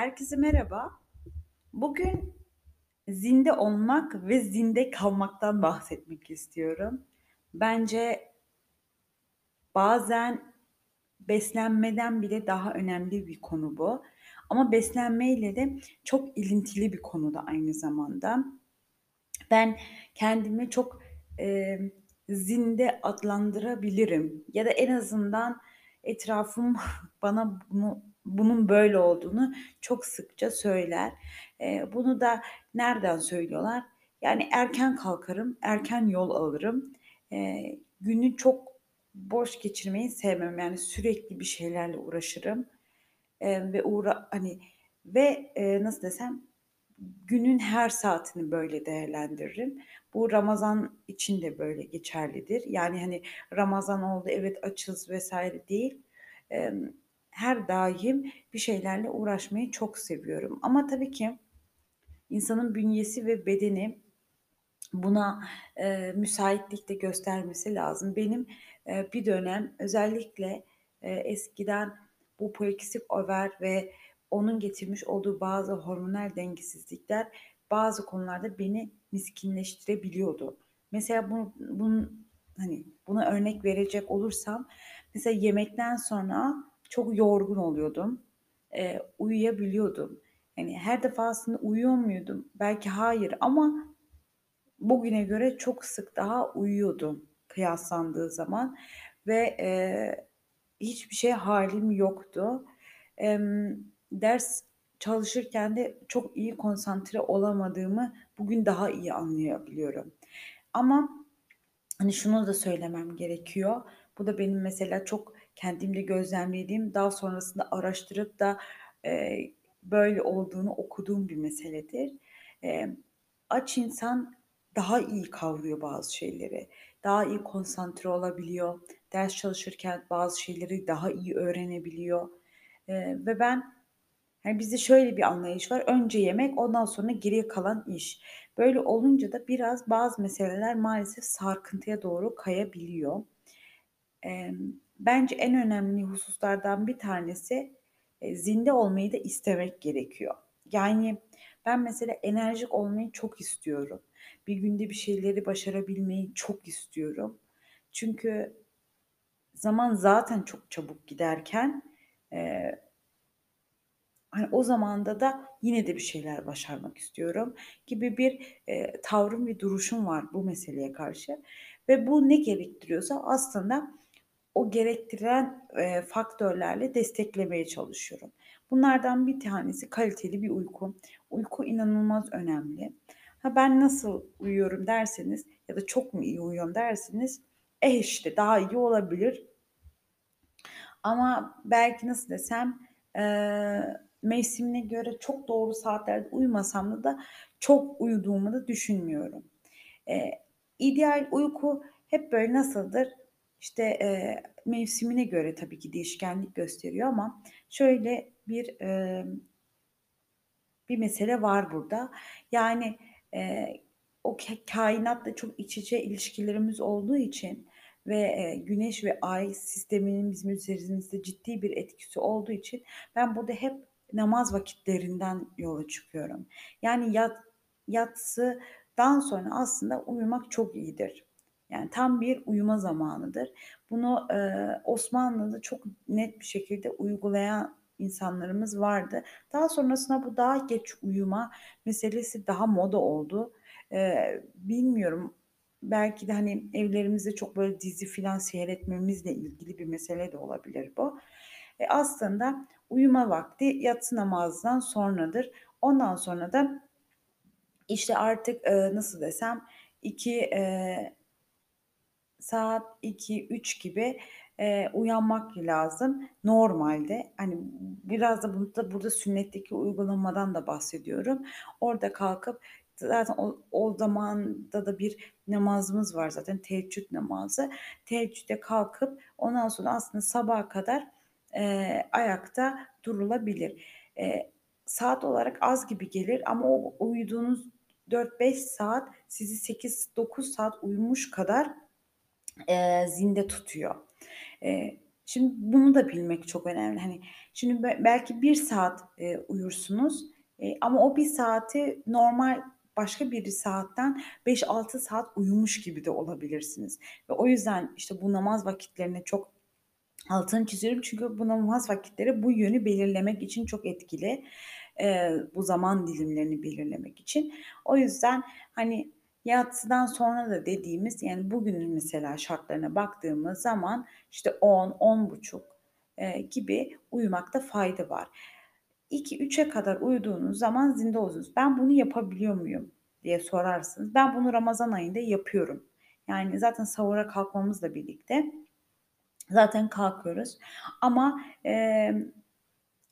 Herkese merhaba. Bugün zinde olmak ve zinde kalmaktan bahsetmek istiyorum. Bence bazen beslenmeden bile daha önemli bir konu bu. Ama beslenmeyle de çok ilintili bir konu da aynı zamanda. Ben kendimi çok, emm, zinde adlandırabilirim ya da en azından etrafım bana bunu bunun böyle olduğunu çok sıkça söyler. Eee, bunu da nereden söylüyorlar? Yani erken kalkarım, erken yol alırım. Eee, günü çok boş geçirmeyi sevmem. Yani sürekli bir şeylerle uğraşırım, eee, ve uğra hani ve, eee, nasıl desem, günün her saatini böyle değerlendiririm. Bu Ramazan için de böyle geçerlidir. Yani, hani, Ramazan oldu, evet açız vs. değil. Emm, her daim bir şeylerle uğraşmayı çok seviyorum ama tabii ki insanın bünyesi ve bedeni buna, eee, müsaitlik de göstermesi lazım. Benim, eee, bir dönem özellikle, eee, eskiden bu polikistik over ve onun getirmiş olduğu bazı hormonal dengesizlikler bazı konularda beni miskinleştirebiliyordu. Mesela bu bunun, hani, buna örnek verecek olursam mesela yemekten sonra çok yorgun oluyordum. Eee, uyuyabiliyordum. Hani, her defasında uyuyor muydum? Belki hayır ama bugüne göre çok sık daha uyuyordum kıyaslandığı zaman ve, eee, hiçbir şeye hâlim yoktu. Emm, ders çalışırken de çok iyi konsantre olamadığımı bugün daha iyi anlayabiliyorum. Ama, hani, şunu da söylemem gerekiyor. Bu da benim mesela çok kendimde gözlemlediğim, daha sonrasında araştırıp da, eee, böyle olduğunu okuduğum bir meseledir. Emm, aç insan daha iyi kavruyor bazı şeyleri, daha iyi konsantre olabiliyor, ders çalışırken bazı şeyleri daha iyi öğrenebiliyor, eee, ve ben, hani, bizde şöyle bir anlayış var, önce yemek, ondan sonra geriye kalan iş. Böyle olunca da biraz bazı meseleler maalesef sarkıntıya doğru kayabiliyor. Emm, bence en önemli hususlardan bir tanesi, eee, zinde olmayı da istemek gerekiyor. Yani, ben mesela enerjik olmayı çok istiyorum. Bir günde bir şeyleri başarabilmeyi çok istiyorum. Çünkü zaman zaten çok çabuk giderken, eee hani, o zamanda da yine de bir şeyler başarmak istiyorum gibi bir, eee, tavrım ve duruşum var bu meseleye karşı ve bu ne gerektiriyorsa aslında o gerektiren, eee, faktörlerle desteklemeye çalışıyorum. Bunlardan bir tanesi kaliteli bir uyku. Uyku inanılmaz önemli. Ha, ben nasıl uyuyorum derseniz ya da çok mu iyi uyuyorum derseniz, eh, işte daha iyi olabilir. Ama belki nasıl desem, eee, mevsimine göre çok doğru saatlerde uyumasam da çok uyuduğumu da düşünmüyorum. Eee, ideal uyku hep böyle nasıldır? İşte, eee, mevsimine göre tabii ki değişkenlik gösteriyor ama şöyle bir, emm bir mesele var burada. Yani, eee, o kainatla çok iç içe ilişkilerimiz olduğu için ve, eee, güneş ve ay sisteminin bizim üzerimizde ciddi bir etkisi olduğu için ben burada hep namaz vakitlerinden yola çıkıyorum. Yani yat yatsıdan sonra aslında uyumak çok iyidir. Yani tam bir uyuma zamanıdır. Bunu, eee, Osmanlı'da çok net bir şekilde uygulayan insanlarımız vardı. Daha sonrasında bu daha geç uyuma meselesi daha moda oldu. Eee, bilmiyorum, belki de, hani, evlerimizde çok böyle dizi filan seyretmemizle ilgili bir mesele de olabilir bu. E, aslında uyuma vakti yatsı namazından sonradır. Ondan sonra da, işte, artık, eee, nasıl desem 2, eee saat 2-3 gibi, eee, uyanmak lazım normalde. Hani, biraz da burada burada sünnetteki uygulamadan da bahsediyorum. Orada kalkıp zaten o o zamanda da bir namazımız var zaten teheccüd namazı. Teheccüde kalkıp ondan sonra aslında sabaha kadar, eee, ayakta durulabilir. Eee, saat olarak az gibi gelir ama o uyuduğunuz 4-5 saat sizi 8-9 saat uyumuş kadar, eee, zinde tutuyor. Eee, Şimdi bunu da bilmek çok önemli. Hani, şimdi be belki 1 saat, eee, uyursunuz, eee, ama o 1 saati normal başka bir saatten 5-6 saat uyumuş gibi de olabilirsiniz ve o yüzden, işte, bu namaz vakitlerine çok altını çiziyorum çünkü bu namaz vakitleri bu yönü belirlemek için çok etkili. Eee, bu zaman dilimlerini belirlemek için. O yüzden, hani, yatsıdan sonra da dediğimiz, yani, bugünün mesela şartlarına baktığımız zaman, işte, 10-10.30 eee, gibi uyumakta fayda var. 2-3'e kadar uyuduğunuz zaman zinde oluyorsunuz. "Ben bunu yapabiliyor muyum?" diye sorarsınız. Ben bunu ramazan ayında yapıyorum. Yani, zaten sahura kalkmamızla birlikte zaten kalkıyoruz ama,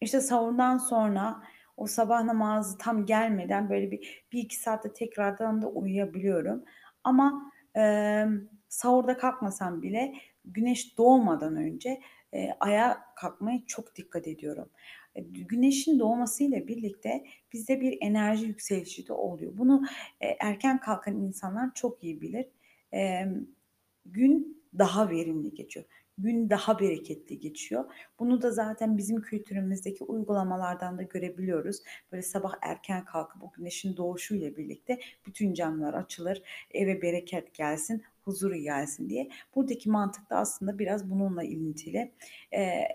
işte, sahurdan sonra o sabah namazı tam gelmeden, böyle, bir 1-2 saat de tekrardan da uyuyabiliyorum ama, emm, sahurda kalkmasam bile güneş doğmadan önce, eee, ayağa kalkmaya çok dikkat ediyorum. Eee, güneşin doğmasıyla birlikte bizde bir enerji yükselişi de oluyor. Bunu, eee, erken kalkan insanlar çok iyi bilir. Emm, gün daha verimli geçiyor. Gün daha bereketli geçiyor. Bunu da zaten bizim kültürümüzdeki uygulamalardan da görebiliyoruz. Böyle sabah erken kalkıp o güneşin doğuşuyla birlikte bütün camlar açılır, eve bereket gelsin, huzur gelsin diye. Buradaki mantık da aslında biraz bununla ilintili. Eee,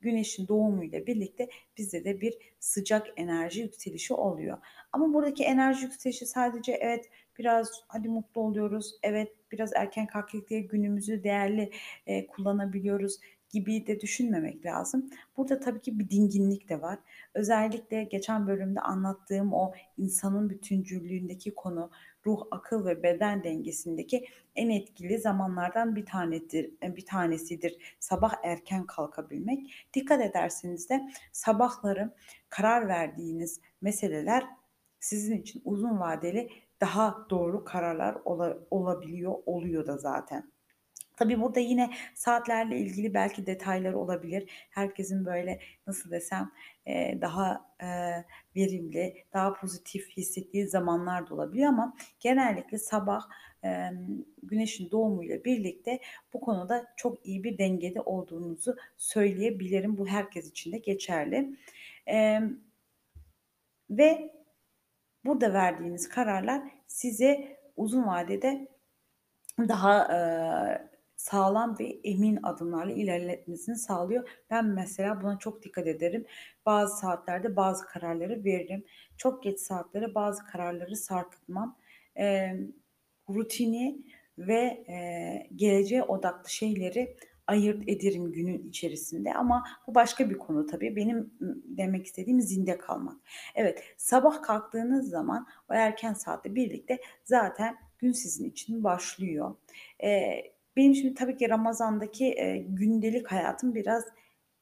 güneşin doğumuyla birlikte bizde de bir sıcak enerji yükselişi oluyor ama buradaki enerji yükselişi sadece evet, biraz hadi mutlu oluyoruz, evet, biraz erken kalktık diye günümüzü değerli, eee, kullanabiliyoruz gibi de düşünmemek lazım. Burada tabii ki bir dinginlik de var. Özellikle geçen bölümde anlattığım o insanın bütüncüllüğündeki konu, ruh, akıl ve beden dengesindeki en etkili zamanlardan bir tanedir eee, bir tanesidir sabah erken kalkabilmek. Dikkat ederseniz de sabahları karar verdiğiniz meseleler sizin için uzun vadeli daha doğru kararlar ola olabiliyor, oluyor da zaten. Tabii burada yine saatlerle ilgili belki detaylar olabilir. Herkesin, böyle, nasıl desem, eee, daha, eee, verimli, daha pozitif hissettiği zamanlar da olabiliyor ama genellikle sabah, emm, güneşin doğumuyla birlikte bu konuda çok iyi bir dengede olduğunuzu söyleyebilirim. Bu herkes için de geçerli. Ve burada verdiğiniz kararlar size uzun vadede daha, eee, sağlam ve emin adımlarla ilerletmesini sağlıyor. Ben mesela buna çok dikkat ederim. Bazı saatlerde bazı kararları veririm. Çok geç saatlere bazı kararları sarkıtmam. Emm, rutini ve, eee, geleceğe odaklı şeyleri ayırt ederim günün içerisinde ama bu başka bir konu tabii. Benim, demek istediğim zinde kalmak. Evet, sabah kalktığınız zaman o erken saatle birlikte zaten gün sizin için başlıyor. Eee, benim şimdi tabii ki Ramazan'daki, eee, gündelik hayatım biraz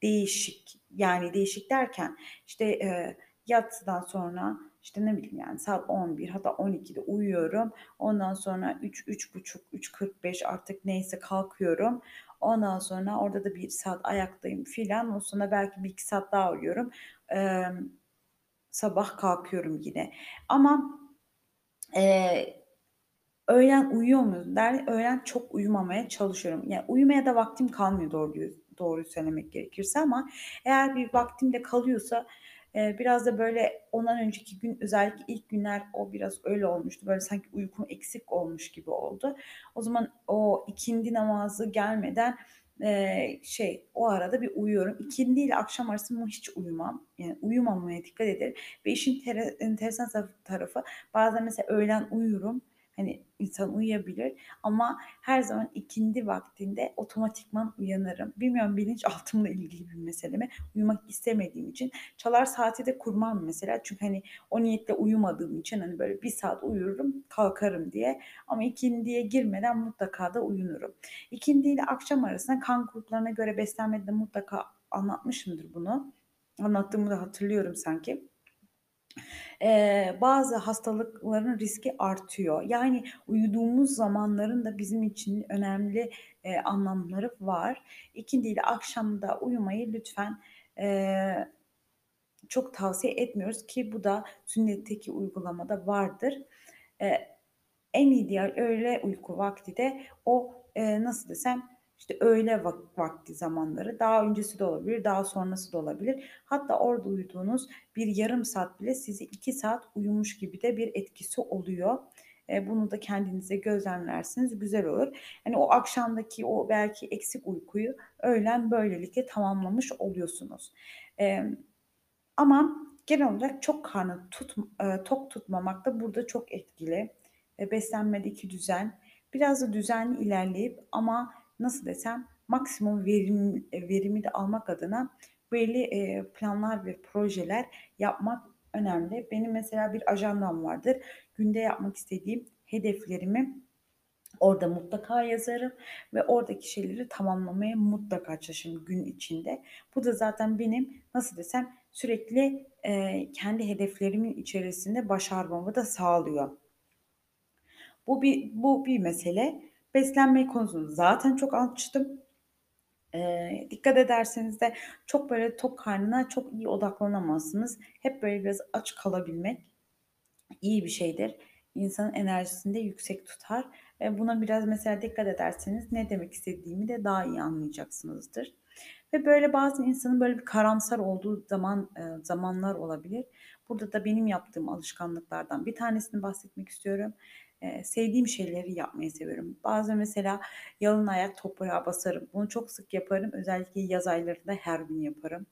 değişik. Yani değişik derken, işte, eee, yatsıdan sonra, işte, ne bileyim, yani, saat 11 hatta 12'de uyuyorum. Ondan sonra 3-3.30-3.45 artık neyse kalkıyorum. Ondan sonra orada da 1 saat ayaktayım filan. Ondan sonra belki 1-2 saat daha uyuyorum. Emm, sabah kalkıyorum yine ama, eee, öğlen uyuyor muyum der öğlen çok uyumamaya çalışıyorum. Ya, uyumaya da vaktim kalmıyor doğruyu doğruyu söylemek gerekirse ama eğer bir vaktim de kalıyorsa, eee, biraz da, böyle, ondan önceki gün özellikle ilk günler o biraz öyle olmuştu. Böyle, sanki uykum eksik olmuş gibi oldu. O zaman o ikindi namazı gelmeden, eee, şey, o arada bir uyuyorum. İkindi ile akşam arası hiç uyumam. Yani uyumamaya dikkat ederim ve işin tere enteresan tarafı bazen mesela öğlen uyurum. Hani, insan uyuyabilir ama her zaman ikindi vaktinde otomatikman uyanırım. Bilmiyorum bilinçaltımla ilgili bir mesele mi? Uyumak istemediğim için çalar saati de kurmam mesela. Çünkü, hani, o niyetle uyumadığım için, hani, böyle 1 saat uyurum, kalkarım diye ama ikindiye girmeden mutlaka da uyunurum. İkindi ile akşam arasında kan gruplarına göre beslenmede de mutlaka anlatmışımdır bunu. Anlattığımı da hatırlıyorum sanki. Eee, bazı hastalıkların riski artıyor. Yani uyuduğumuz zamanların da bizim için önemli, eee, anlamları var. İkindi ile akşamda uyumayı lütfen, eee, çok tavsiye etmiyoruz ki bu da sünnetteki uygulamada vardır. Eee, en ideal öğle uyku vakti de o, eee, nasıl desem, işte öğle vak vakti zamanları, daha öncesi de olabilir, daha sonrası da olabilir. Hatta orada uyuduğunuz bir yarım saat bile sizi 2 saat uyumuş gibi de bir etkisi oluyor. Eee, bunu da kendinize gözlemlerseniz güzel olur. Hani o akşamdaki o belki eksik uykuyu öğlen böylelikle tamamlamış oluyorsunuz. Emm, ama genel olarak çok karnı tut eee, tok tutmamak da burada çok etkili. Eee, beslenmedeki düzen, biraz da düzenli ilerleyip ama nasıl desem maksimum verim eee, verimi de almak adına belli, eee, planlar ve projeler yapmak önemli. Benim mesela bir ajandam vardır. Günde yapmak istediğim hedeflerimi Orada mutlaka yazarım ve oradaki şeyleri tamamlamaya mutlaka çalışırım gün içinde. Bu da zaten benim nasıl desem sürekli, eee, kendi hedeflerimin içerisinde başarmamı da sağlıyor. Bu bir bu bir mesele. Beslenme konusunda zaten çok açtım. Eee, dikkat ederseniz de çok böyle tok karnına çok iyi odaklanamazsınız. Hep böyle biraz aç kalabilmek İyi bir şeydir. İnsanın enerjisini de yüksek tutar. Eee, buna biraz mesela dikkat ederseniz ne demek istediğimi de daha iyi anlayacaksınızdır. Ve böyle bazı insanın böyle bir karamsar olduğu zaman eee, zamanlar olabilir. Burada da benim yaptığım alışkanlıklardan bir tanesini bahsetmek istiyorum. Sevdiğim şeyleri yapmayı seviyorum. Bazen mesela yalın ayak toprağa basarım. Bunu çok sık yaparım. Özellikle yaz aylarında her gün yaparım.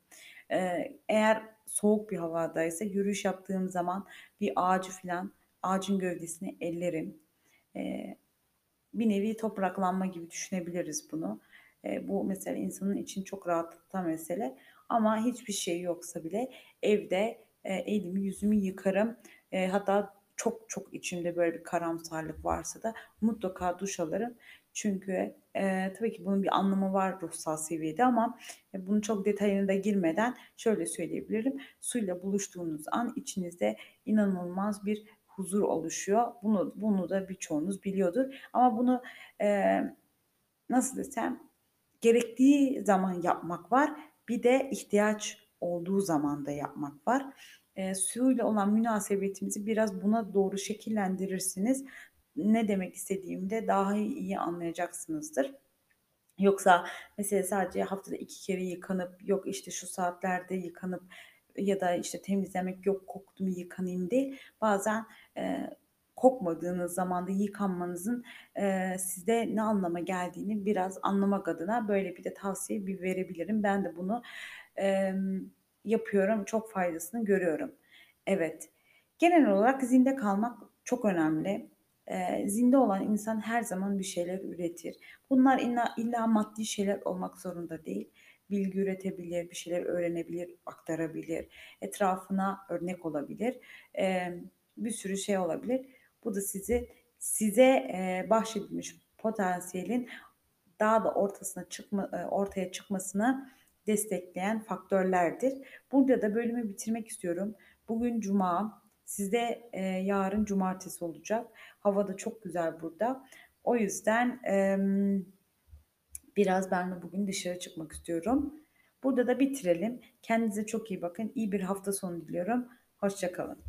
Eğer soğuk bir havadaysa yürüyüş yaptığım zaman bir ağacı filan, ağacın gövdesini ellerim. Bir nevi topraklanma gibi düşünebiliriz bunu. Bu mesela insanın için çok rahatlatan mesele ama hiçbir şey yoksa bile evde, elimi yüzümü yıkarım. Hatta çok çok içimde böyle bir karamsarlık varsa da mutlaka duş alırım. Çünkü, eee, tabii ki bunun bir anlamı var ruhsal seviyede ama, eee, bunun çok detayına da girmeden şöyle söyleyebilirim. Suyla buluştuğunuz an içinizde inanılmaz bir huzur oluşuyor. Bunu bunu da birçoğunuz biliyordur ama bunu, eee, nasıl desem, gerektiği zaman yapmak var, bir de ihtiyaç olduğu zaman da yapmak var. Eee, suyla olan münasebetimizi biraz buna doğru şekillendirirsiniz. Ne demek istediğimi de daha iyi anlayacaksınızdır. Yoksa mesela sadece haftada 2 kere yıkanıp, yok, işte, şu saatlerde yıkanıp ya da, işte, temizlemek, yok koktu mu yıkanayım değil. Bazen, eee, kokmadığınız zamanda yıkanmanızın, eee, sizde ne anlama geldiğini biraz anlamak adına böyle bir de tavsiye bir verebilirim. Ben de bunu, emm, yapıyorum, çok faydasını görüyorum. Evet, genel olarak zinde kalmak çok önemli. Eee, zinde olan insan her zaman bir şeyler üretir. Bunlar illa illa maddi şeyler olmak zorunda değil. Bilgi üretebilir, bir şeyler öğrenebilir, aktarabilir, etrafına örnek olabilir. Emm, bir sürü şey olabilir. Bu da sizi size, eee, bahşedilmiş potansiyelin daha da ortasına çıkma eee, ortaya çıkmasını destekleyen faktörlerdir. Burada da bölümü bitirmek istiyorum. Bugün cuma, sizde, eee, yarın cumartesi olacak. Hava da çok güzel burada. O yüzden, emm, biraz ben de bugün dışarı çıkmak istiyorum. Burada da bitirelim. Kendinize çok iyi bakın. İyi bir hafta sonu diliyorum. Hoşça kalın.